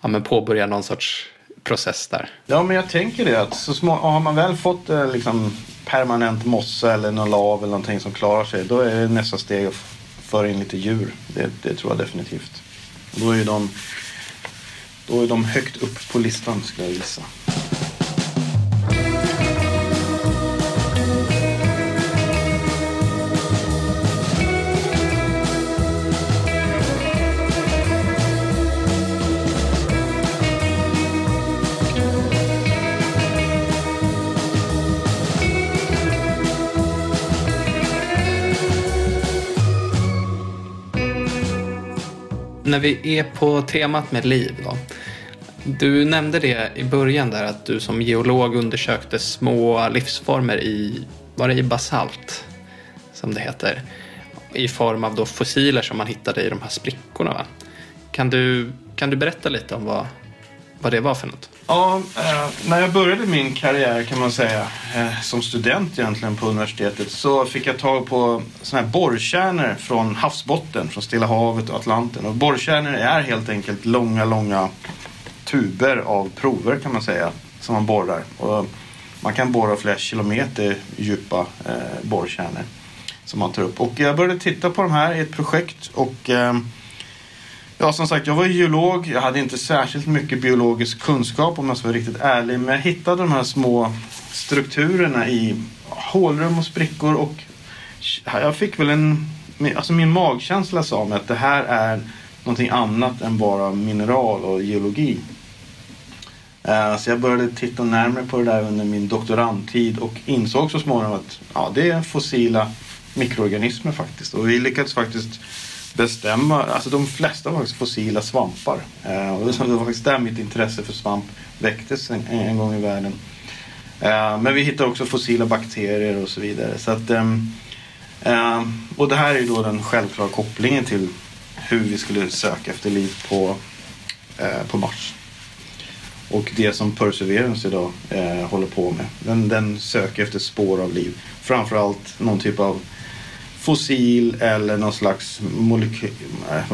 ja, men påbörja någon sorts process där. Ja, men jag tänker det att så små, har man väl fått eh, liksom, permanent mossa eller någon lav eller någonting som klarar sig, då är det nästa steg att föra in lite djur. Det, det tror jag definitivt. Då är de, då är de högt upp på listan skulle jag gissa. När vi är på temat med liv då. Du nämnde det i början där att du som geolog undersökte små livsformer i, var det i basalt som det heter, i form av då fossiler som man hittade i de här sprickorna. Va? Kan, du, kan du berätta lite om vad, vad det var för något? Ja, eh, när jag började min karriär kan man säga, eh, som student egentligen på universitetet, så fick jag tag på såna här borrkärnor från havsbotten, från Stilla havet och Atlanten. Och borrkärnor är helt enkelt långa, långa tuber av prover kan man säga, som man borrar. Och man kan borra flera kilometer djupa eh, borrkärnor som man tar upp. Och jag började titta på de här i ett projekt och Ja, som sagt, jag var geolog. Jag hade inte särskilt mycket biologisk kunskap om jag ska vara riktigt ärlig. Men jag hittade de här små strukturerna i hålrum och sprickor och jag fick väl en... Alltså min magkänsla sa mig att det här är någonting annat än bara mineral och geologi. Eh, så jag började titta närmare på det där under min doktorandtid och insåg så småningom att ja, det är fossila mikroorganismer faktiskt. Och vi lyckades faktiskt bestämma, alltså de flesta var faktiskt fossila svampar. Eh, och det var faktiskt där mitt intresse för svamp väcktes en, en gång i världen. Eh, men vi hittade också fossila bakterier och så vidare. Så att, ehm, eh, och det här är ju då den självklara kopplingen till hur vi skulle söka efter liv på, eh, på Mars. Och det som Perseverance idag eh, håller på med. Den, den söker efter spår av liv. Framförallt någon typ av fossil eller någon slags molekyl,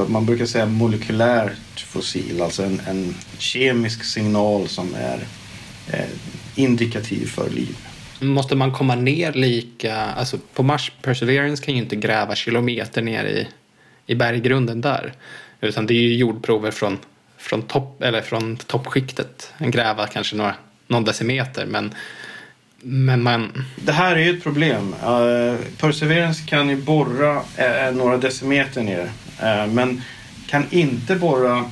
man brukar säga molekylärt fossil. Alltså en, en kemisk signal som är eh, indikativ för liv. Måste man komma ner lika, alltså på Mars Perseverance kan ju inte gräva kilometer ner i, i berggrunden där. Utan det är ju jordprover från, från, topp, eller från toppskiktet. En gräva kanske några, någon decimeter men, men man, Det här är ju ett problem. Uh, Perseverance kan ju borra uh, några decimeter ner. Uh, men kan inte borra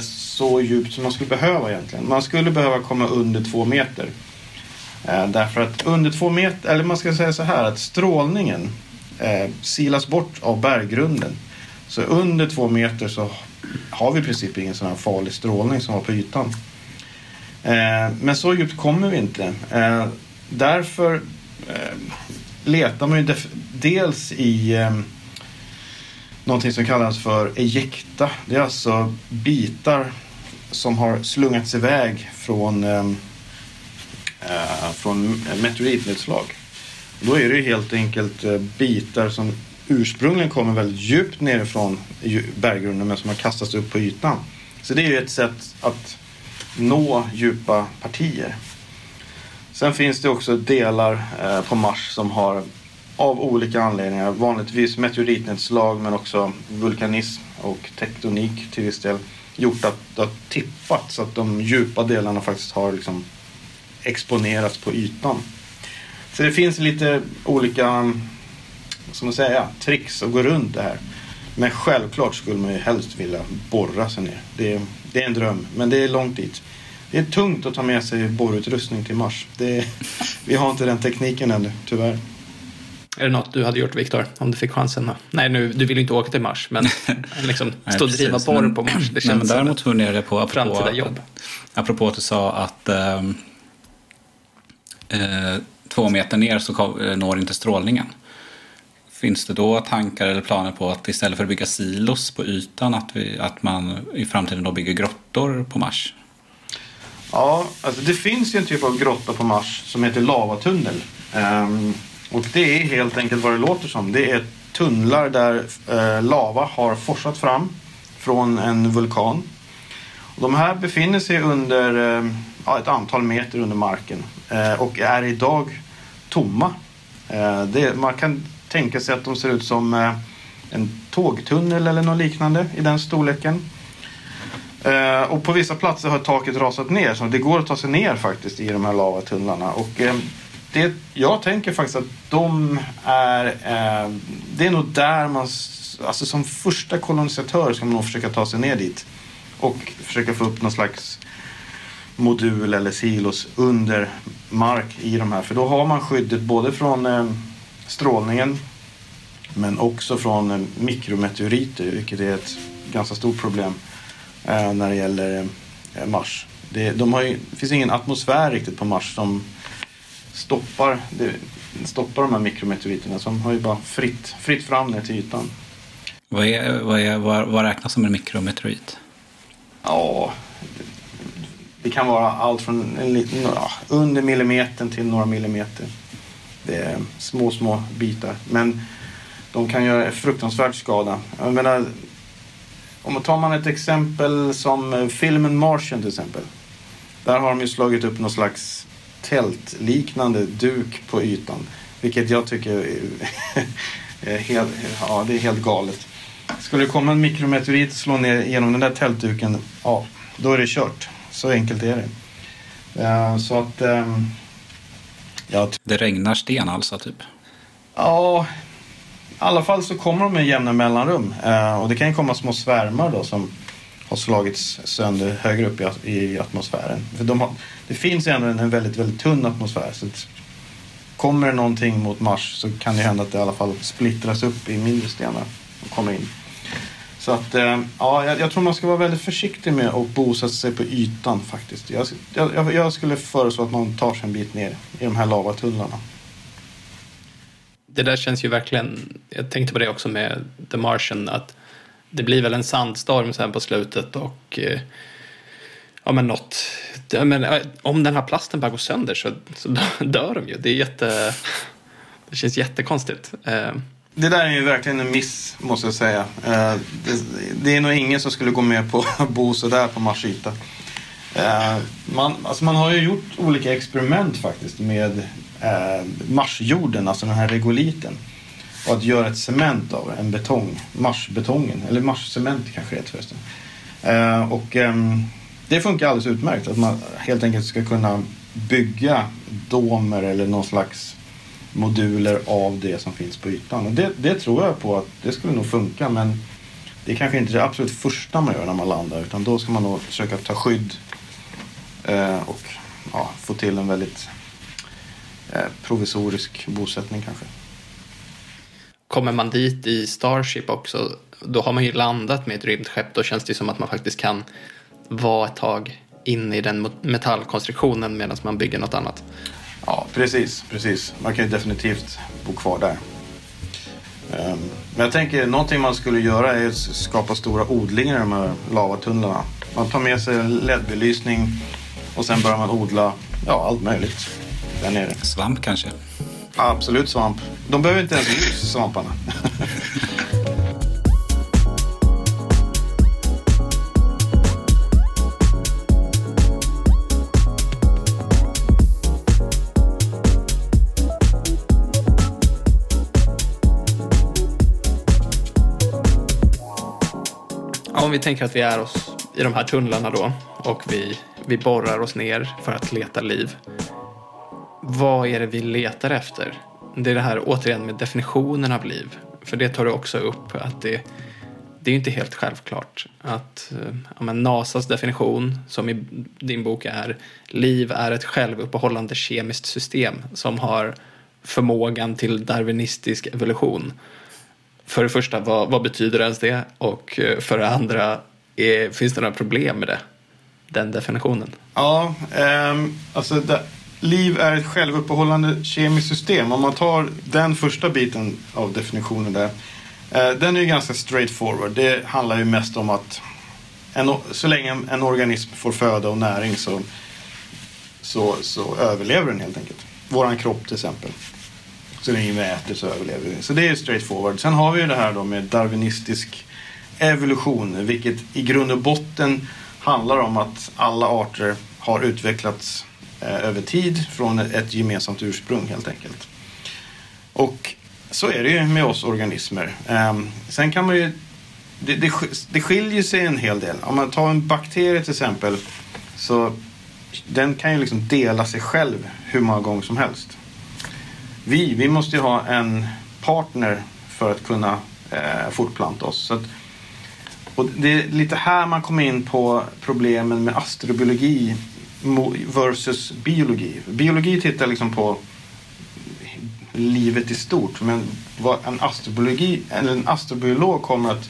så djupt som man skulle behöva egentligen. Man skulle behöva komma under två meter. Därför att under två meter, eller man ska säga så här att strålningen silas bort av berggrunden. Så under två meter så har vi i princip ingen sån här farlig strålning som var på ytan. Eh, men så djupt kommer vi inte. Eh, därför eh, letar man ju dels i eh, någonting som kallas för ejekta. Det är alltså bitar som har slungats iväg från, eh, eh från meteoritnedslag. Då är det ju helt enkelt eh, bitar som ursprungligen kommer väldigt djupt nerifrån berggrunden men som har kastats upp på ytan. Så det är ju ett sätt att nå djupa partier. Sen finns det också delar eh, på Mars som har av olika anledningar, vanligtvis meteoritnedslag men också vulkanism och tektonik till viss del, gjort att det har tippat så att de djupa delarna faktiskt har liksom exponerats på ytan. Så det finns lite olika, som man säga, tricks att gå runt det här. Men självklart skulle man ju helst vilja borra sig ner. Det är, det är en dröm, men det är långt dit. Det är tungt att ta med sig borrutrustning till Mars. Det är, vi har inte den tekniken ännu, tyvärr. Är det något du hade gjort, Viktor, om du fick chansen? Nej, nu, du vill ju inte åka till Mars, men liksom Nej, stå och driva borr Men- på Mars. Det Nej, känns men som däremot funderar jag på, apropå, framtida jobb. apropå att du sa att ehm, eh, två meter ner så eh, når inte strålningen. Finns det då tankar eller planer på att istället för att bygga silos på ytan att, vi, att man i framtiden då bygger grottor på Mars? Ja, alltså det finns ju en typ av grotta på Mars som heter lavatunnel. Um, och det är helt enkelt vad det låter som. Det är tunnlar där uh, lava har forsat fram från en vulkan. Och de här befinner sig under uh, ett antal meter under marken uh, och är idag tomma. Det, man kan tänka sig att de ser ut som eh, en tågtunnel eller något liknande i den storleken. Eh, och på vissa platser har taket rasat ner så det går att ta sig ner faktiskt i de här lavatunnlarna. Och eh, det, jag tänker faktiskt att de är, det är nog där man, alltså som första kolonisatör ska man nog försöka ta sig ner dit. Och försöka få upp någon slags modul eller silos under mark i de här. För då har man skyddet både från strålningen men också från mikrometeoriter vilket är ett ganska stort problem eh, när det gäller eh, Mars. Det, de har ju, det finns ingen atmosfär riktigt på Mars som stoppar, det, stoppar de här mikrometeoriterna. Så de har ju bara fritt, fritt fram ner till ytan. Vad, är, vad, är, vad, vad räknas som en mikrometeorit? Ja, det, det kan vara allt från en liten, ja, under millimetern till några millimeter. Det är små, små bitar. Men de kan göra fruktansvärd skada. Jag menar, om man tar man ett exempel som filmen Martian till exempel. Där har de ju slagit upp någon slags tältliknande duk på ytan. Vilket jag tycker är, helt, ja, det är helt galet. Skulle det komma en mikrometeorit och slå ner genom den där tältduken, ja, då är det kört. Så enkelt är det. Eh, så att, ehm, ja, Det regnar sten alltså, typ? Ja, i alla fall så kommer de med jämna mellanrum. Eh, och det kan ju komma små svärmar då som har slagits sönder högre upp i, i atmosfären. För de har, det finns ändå en, väldigt, väldigt tunn atmosfär. Så kommer det någonting mot Mars så kan det hända att det i alla fall splittras upp i mindre stenar och kommer in. Så att, eh, ja, jag, jag tror man ska vara väldigt försiktig med att bosätta sig på ytan faktiskt. Jag, jag, jag skulle föreslå att man tar sig en bit ner i de här lavatunnlarna. Det där känns ju verkligen, jag tänkte på det också med The Martian, att det blir väl en sandstorm sen på slutet och eh, ja men något, men, om den här plasten bara går sönder så, så dör de ju. Det är jätte, det känns jättekonstigt. Eh, det där är ju verkligen en miss, måste jag säga. Eh, det, det är nog ingen som skulle gå med på att bo sådär på Mars yta. Eh, man, alltså man har ju gjort olika experiment faktiskt med eh, Marsjorden, alltså den här regoliten. Och att göra ett cement av en betong, Marsbetongen, eller Marscement kanske det heter förresten. Och ehm, det funkar alldeles utmärkt, att man helt enkelt ska kunna bygga domer eller någon slags moduler av det som finns på ytan. Och det, det tror jag på att det skulle nog funka men det är kanske inte det absolut första man gör när man landar utan då ska man nog försöka ta skydd eh, och ja, få till en väldigt eh, provisorisk bosättning kanske. kommer man dit i Starship också, då har man ju landat med ett rymdskepp. Då känns det som att man faktiskt kan vara ett tag inne i den metallkonstruktionen medan man bygger något annat. Ja, precis, precis. Man kan ju definitivt bo kvar där. Ehm, Men jag tänker, någonting man skulle göra är att skapa stora odlingar i de här lavatunnlarna. Man tar med sig LED-belysning och sen börjar man odla ja, allt möjligt där nere. Svamp kanske? Absolut svamp. De behöver inte ens ljus, svamparna. vi tänker att vi är oss i de här tunnlarna då och vi, vi borrar oss ner för att leta liv. Vad är det vi letar efter? Det är det här återigen med definitionen av liv. För det tar du också upp att det, det är inte helt självklart att eh, ja, men NASAs definition som i din bok är liv är ett självuppehållande kemiskt system som har förmågan till darwinistisk evolution. För det första, vad, vad betyder ens det? Och eh, för det andra, är, finns det några problem med det? Den definitionen. Ja, um, alltså det, liv är ett självuppehållande kemiskt system. Om man tar den första biten av definitionen där. Uh, den är ju ganska straightforward. Det handlar ju mest om att en, så länge en, en organism får föda och näring så, så, så överlever den helt enkelt. Våran kropp till exempel. Så länge vi äter så överlever vi. Så det är straight forward. Sen har vi ju det här då med darwinistisk evolution. Vilket i grund och botten handlar om att alla arter har utvecklats eh, över tid från ett gemensamt ursprung helt enkelt. Och så är det ju med oss organismer. Ehm, sen kan man ju... Det, det, det skiljer sig en hel del. Om man tar en bakterie till exempel. Så den kan ju liksom dela sig själv hur många gånger som helst. Vi, vi måste ju ha en partner för att kunna eh, fortplanta oss. Så att, och det är lite här man kommer in på problemen med astrobiologi versus biologi. Biologi tittar liksom på livet i stort. Men vad en, astrobiologi, eller en astrobiolog kommer att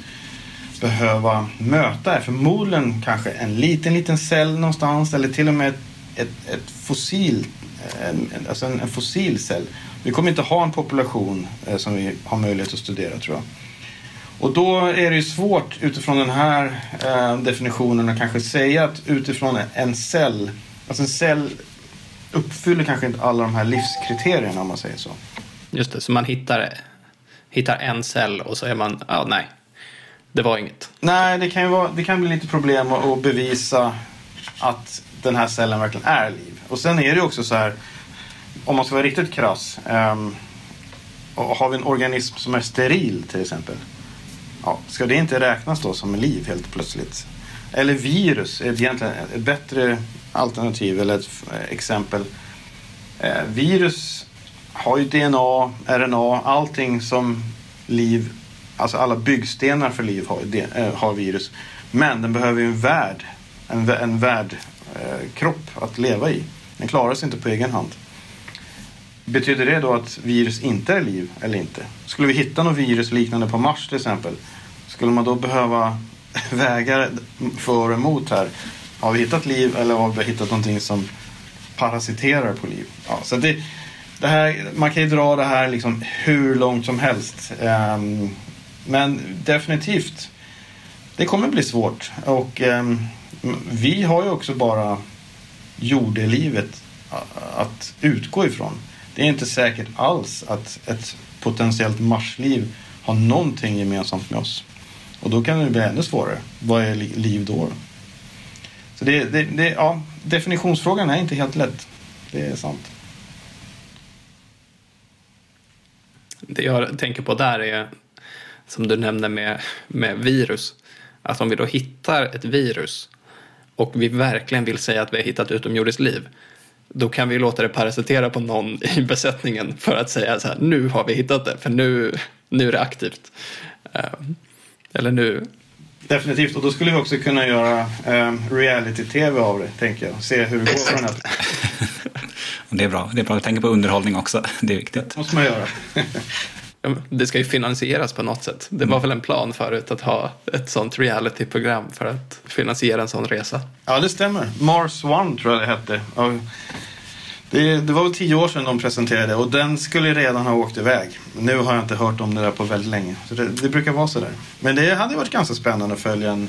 behöva möta är förmodligen kanske en liten, liten cell någonstans eller till och med ett, ett, ett fossil, en- alltså en, en fossil cell. Vi kommer inte ha en population eh, som vi har möjlighet att studera tror jag. Och då är det ju svårt utifrån den här eh, definitionen att kanske säga att utifrån en cell, alltså en cell uppfyller kanske inte alla de här livskriterierna om man säger så. Just det, så man hittar, hittar en cell och så är man, ja nej, det var inget. Nej, det kan ju vara, det kan bli lite problem att, att bevisa att den här cellen verkligen är liv. Och sen är det ju också så här, om man ska vara riktigt krass. Um, och har vi en organism som är steril till exempel. Ja, ska det inte räknas då som liv helt plötsligt? Eller virus är egentligen ett bättre alternativ eller ett exempel. Eh, virus har ju DNA, RNA, allting som liv, alltså alla byggstenar för liv har, de, eh, har virus. Men den behöver ju en värld, en, en värld eh, kropp att leva i. Den klarar sig inte på egen hand. Betyder det då att virus inte är liv eller inte? Skulle vi hitta något virus liknande på Mars till exempel. Skulle man då behöva väga för och emot här? Har vi hittat liv eller har vi hittat någonting som parasiterar på liv? Ja, så det, det här, man kan ju dra det här liksom hur långt som helst. Ehm, men definitivt, det kommer bli svårt. Och ehm, vi har ju också bara jordelivet att utgå ifrån. Det är inte säkert alls att ett potentiellt marsliv har någonting gemensamt med oss. Och då kan det bli ännu svårare. Vad är liv då? Så det, det, det, ja, definitionsfrågan är inte helt lätt. Det är sant. Det jag tänker på där är, som du nämnde med, med virus, att om vi då hittar ett virus och vi verkligen vill säga att vi har hittat utomjordiskt liv, då kan vi låta det parasitera på någon i besättningen för att säga så här, nu har vi hittat det, för nu, nu är det aktivt. Eh, Eller nu, Definitivt. Och då skulle vi också kunna göra eh, reality-tv av det, tänker jag. Se hur det går för den här. Det är bra. Det är bra att tänka på underhållning också. Det är viktigt. Det måste man göra. det ska ju finansieras på något sätt. Det var väl en plan förut att ha ett sånt reality-program för att finansiera en sån resa. Ja, det stämmer. Mars One tror jag det hette. Det, det var väl tio år sedan de presenterade och den skulle redan ha åkt iväg. Nu har jag inte hört om det där på väldigt länge. Så det, det brukar vara så där. Men det hade varit ganska spännande att följa en,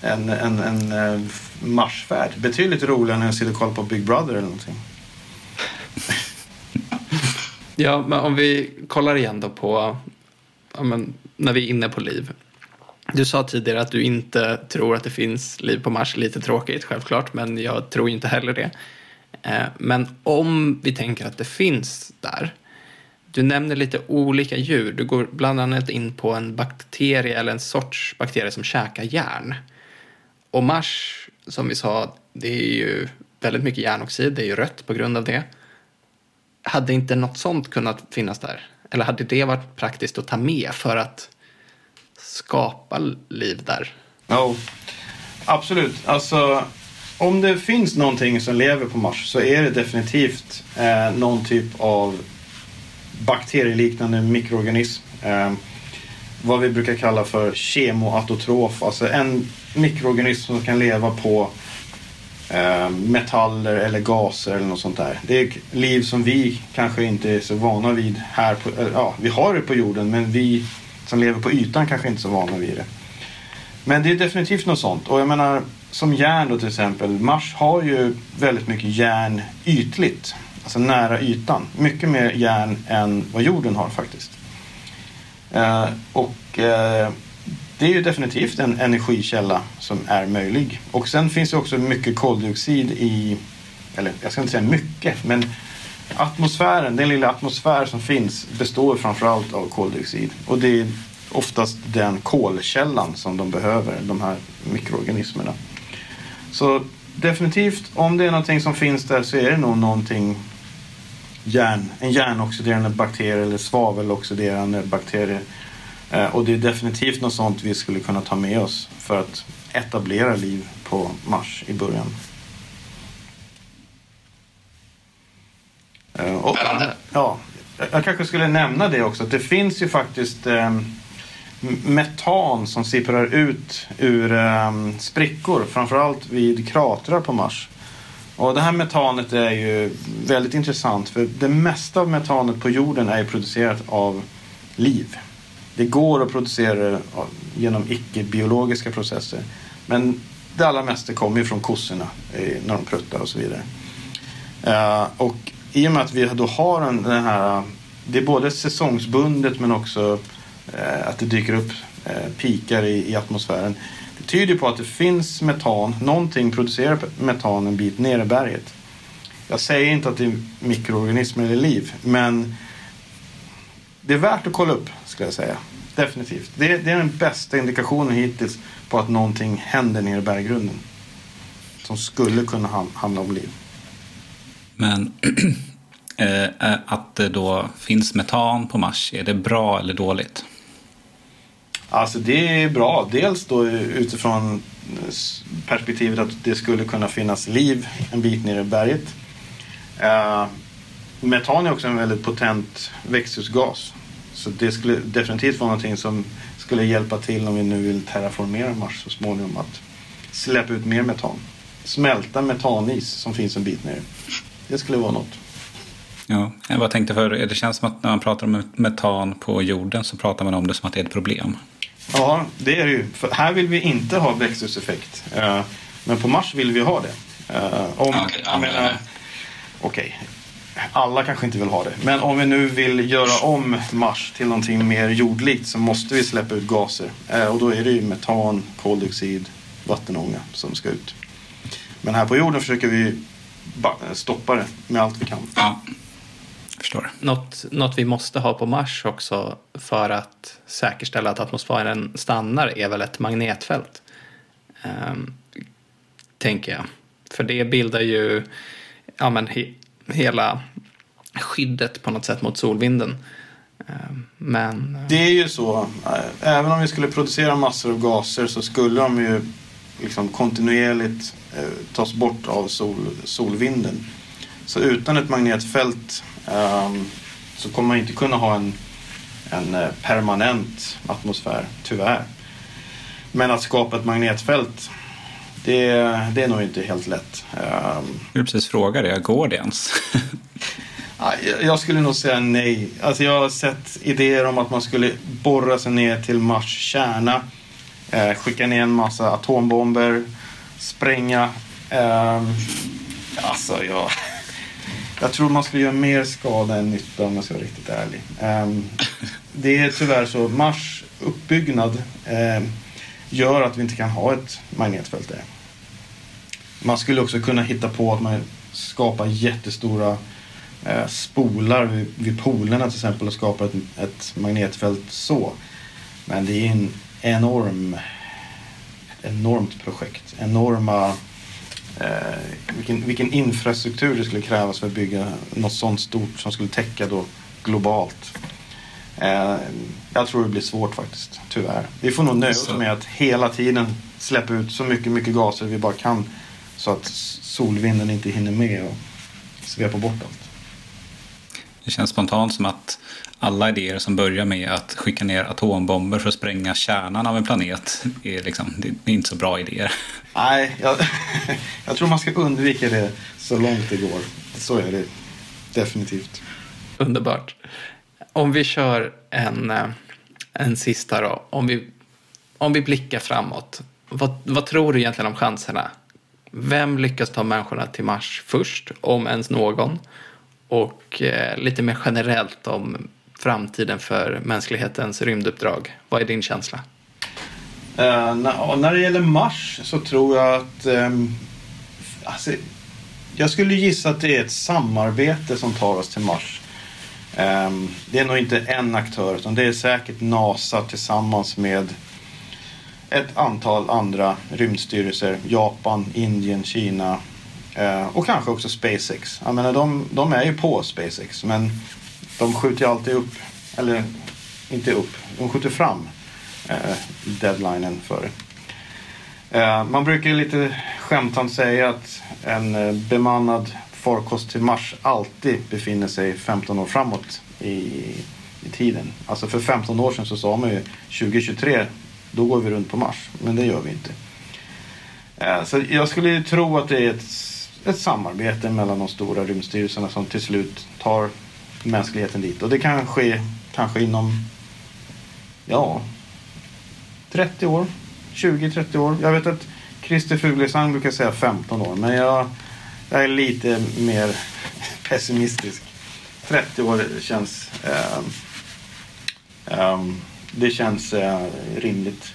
en, en, en eh, Marsfärd. Betydligt roligare än att sitta och kolla på Big Brother eller någonting. Ja, men om vi kollar igen då på ja, men, när vi är inne på liv. Du sa tidigare att du inte tror att det finns liv på Mars. Lite tråkigt självklart, men jag tror inte heller det. Eh, men om vi tänker att det finns där. Du nämner lite olika djur. Du går bland annat in på en bakterie eller en sorts bakterie som käkar järn. Och Mars, som vi sa, det är ju väldigt mycket järnoxid. Det är ju rött på grund av det. Hade inte något sånt kunnat finnas där? Eller hade det varit praktiskt att ta med för att skapa liv där? Ja, absolut. Alltså, om det finns någonting som lever på Mars så är det definitivt eh, någon typ av bakterieliknande mikroorganism. Eh, vad vi brukar kalla för kemoautotrof, alltså en mikroorganism som kan leva på eh, metaller eller gaser eller något sånt där. Det är liv som vi kanske inte är så vana vid här. På, eh, ja, vi har det på jorden men vi som lever på ytan kanske inte är så vana vid det. Men det är definitivt något sånt. Och jag menar, som järn då till exempel. Mars har ju väldigt mycket järn ytligt. Alltså nära ytan. Mycket mer järn än vad jorden har faktiskt. Eh, och eh, det är ju definitivt en energikälla som är möjlig. Och sen finns det också mycket koldioxid i, eller jag ska inte säga mycket, men atmosfären, den lilla atmosfär som finns består framförallt av koldioxid. Och det är oftast den kolkällan som de behöver, de här mikroorganismerna. Så definitivt, om det är någonting som finns där så är det nog någonting järn, en järnoxiderande bakterie eller svaveloxiderande bakterie. Eh, och det är definitivt något sånt vi skulle kunna ta med oss för att etablera liv på Mars i början. Eh, och, ja, jag kanske skulle nämna det också. att Det finns ju faktiskt eh, metan som sipprar ut ur eh, sprickor. Framförallt vid kratrar på Mars. Och det här metanet är ju väldigt intressant för det mesta av metanet på jorden är ju producerat av liv. Det går att producera det genom icke-biologiska processer. Men det allra mesta kommer ju från kossorna eh, när de pruttar och så vidare. Eh, och i och med att vi då har den här, det är både säsongsbundet men också eh, att det dyker upp pikar i, i atmosfären. Det tyder på att det finns metan, någonting producerar metan en bit ner i berget. Jag säger inte att det är mikroorganismer eller liv, men det är värt att kolla upp skulle jag säga. Definitivt. Det, det är den bästa indikationen hittills på att någonting händer nere i berggrunden. Som skulle kunna ham- handla om liv. Men eh, att det då finns metan på Mars, är det bra eller dåligt? Alltså det är bra. Dels då utifrån s- perspektivet att det skulle kunna finnas liv en bit ner i berget. Eh, metan är också en väldigt potent växthusgas. Så det skulle definitivt vara någonting som skulle hjälpa till om vi nu vill terraformera Mars så småningom. Att släppa ut mer metan. Smälta metanis som finns en bit ner. Det skulle vara något. Ja, jag bara tänkte för det känns som att när man pratar om metan på jorden så pratar man om det som att det är ett problem. Ja, det är det ju. För här vill vi inte ha växthuseffekt. Eh, men på Mars vill vi ha det. Eh, om, Ja, okej, ja, men- okej, alla kanske inte vill ha det. Men om vi nu vill göra om Mars till någonting mer jordlikt så måste vi släppa ut gaser. Eh, och då är det ju metan, koldioxid, vattenånga som ska ut. Men här på jorden försöker vi stoppa det med allt vi kan. Ja, förstår. Något, något vi måste ha på Mars också för att säkerställa att atmosfären stannar är väl ett magnetfält. Ehm, tänker jag. För det bildar ju ja, men hela skyddet på något sätt mot solvinden. Eh, men eh, Det är ju så. Eh, även om vi skulle producera massor av gaser så skulle de ju liksom kontinuerligt tas bort av sol, solvinden. Så utan ett magnetfält ehm, så kommer man inte kunna ha en, en permanent atmosfär, tyvärr. Men att skapa ett magnetfält, det, det är nog inte helt lätt. Ehm, Jag vill precis fråga det, går det ens? Ja, jag- skulle nog säga nej. Alltså jag har sett idéer om att man skulle borra sig ner till Mars kärna. Eh, skicka ner en massa atombomber. Spränga. Eh, alltså jag... Jag tror man skulle göra mer skada än nytta om jag ska vara riktigt ärlig. Eh, det är tyvärr så. Mars uppbyggnad gör att vi inte kan ha ett magnetfält där. Man skulle också kunna hitta på att man skapar jättestora eh, spolar vid, vid polerna till exempel och skapar ett, ett magnetfält så. Men det är en enorm, ett enormt projekt. Enorma, eh, vilken, vilken infrastruktur det skulle krävas för att bygga något sånt stort som skulle täcka då globalt. Eh, jag tror det blir svårt faktiskt, tyvärr. Vi får nog nöja oss med att hela tiden släppa ut så mycket, mycket gaser vi bara kan så att solvinden inte hinner med och svepa bort allt. Det känns spontant som att alla idéer som börjar med att skicka ner atombomber för att spränga kärnan av en planet är, liksom, det är inte så bra idéer. Nej, jag, jag tror man ska undvika det så långt det går. Så är det definitivt. Underbart. Om vi kör en, eh, en sista då. Om vi, om vi blickar framåt. Vad, vad tror du egentligen om chanserna? Vem lyckas ta människorna till Mars först, om ens någon? Och eh, lite mer generellt om framtiden för mänsklighetens rymduppdrag. Vad är din känsla? Eh, uh, när, när det gäller Mars så tror jag att... Um, alltså, jag skulle gissa att det är ett samarbete som tar oss till Mars. Ehm, det är nog inte en aktör utan det är säkert NASA tillsammans med ett antal andra rymdstyrelser. Japan, Indien, Kina eh, och kanske också SpaceX. Jag menar, de, de är ju på SpaceX men de skjuter ju alltid upp, eller inte upp, de skjuter fram eh, deadlinen för det. Eh, man brukar lite skämtsamt säga att en bemannad farkost till Mars alltid befinner sig 15 år framåt i, i tiden. Alltså för 15 år sedan så sa man ju 2023, då går vi runt på Mars. Men det gör vi inte. Eh, så jag skulle tro att det är ett, ett samarbete mellan de stora rymdstyrelserna som till slut tar mänskligheten dit. Och det kan ske kanske inom, ja, 30 år. 20-30 år. Jag vet att Christer Fuglesang brukar säga 15 år. Men jag, jag är lite mer pessimistisk. 30 år känns... Eh, eh, det känns eh, rimligt.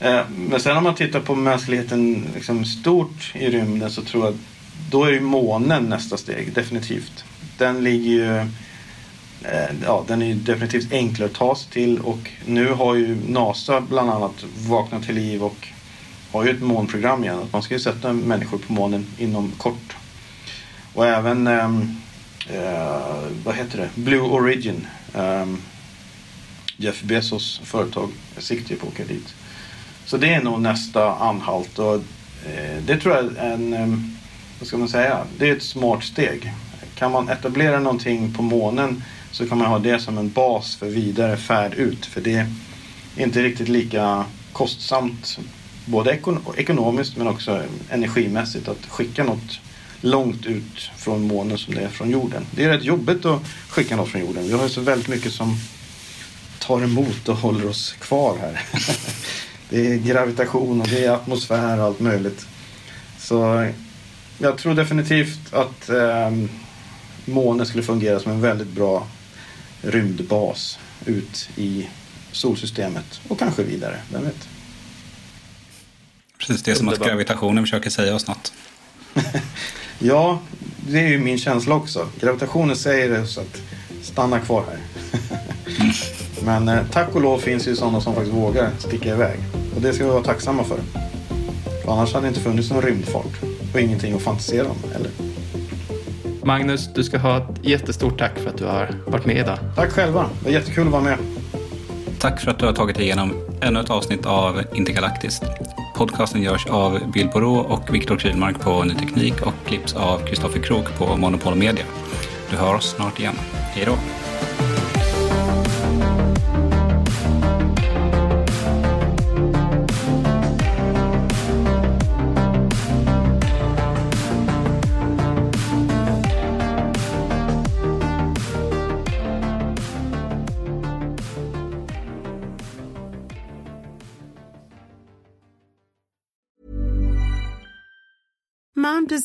Eh, men sen om man tittar på mänskligheten liksom stort i rymden så tror jag att då är ju månen nästa steg, definitivt. Den ligger ju eh, ja, den är ju definitivt enklare att ta sig till och nu har ju NASA bland annat vaknat till liv och har ju ett månprogram igen. Att man ska ju sätta människor på månen inom kort. Och även, ehm, eh, vad heter det, Blue Origin. Eh, Jeff Bezos företag siktar ju på att åka dit. Så det är nog nästa anhalt och eh, det tror jag är en, ehm, vad ska man säga, det är ett smart steg. Kan man etablera någonting på månen så kan man ha det som en bas för vidare färd ut. För det är inte riktigt lika kostsamt både ekonomiskt men också energimässigt att skicka något långt ut från månen som det är från jorden. Det är rätt jobbigt att skicka något från jorden. Vi har ju så väldigt mycket som tar emot och håller oss kvar här. det är gravitation och det är atmosfär och allt möjligt. Så jag tror definitivt att eh, månen skulle fungera som en väldigt bra rymdbas ut i solsystemet och kanske vidare, vem vet? Precis, det är som att gravitationen försöker säga oss något. ja, det är ju min känsla också. Gravitationen säger oss att stanna kvar här. Men eh, tack och lov finns ju sådana som faktiskt vågar sticka iväg. Och det ska vi vara tacksamma för. för annars hade det inte funnits någon rymdfart. Och ingenting att fantisera om heller. Magnus, du ska ha ett jättestort tack för att du har varit med idag. Tack själva. Det var jättekul att vara med. Tack för att du har tagit dig igenom ännu ett avsnitt av Intergalaktiskt. Podcasten görs av Bill Borå och Viktor Krylmark på Ny Teknik och klipps av Kristoffer Krook på Monopol Media. Du hör oss snart igen. Hej då!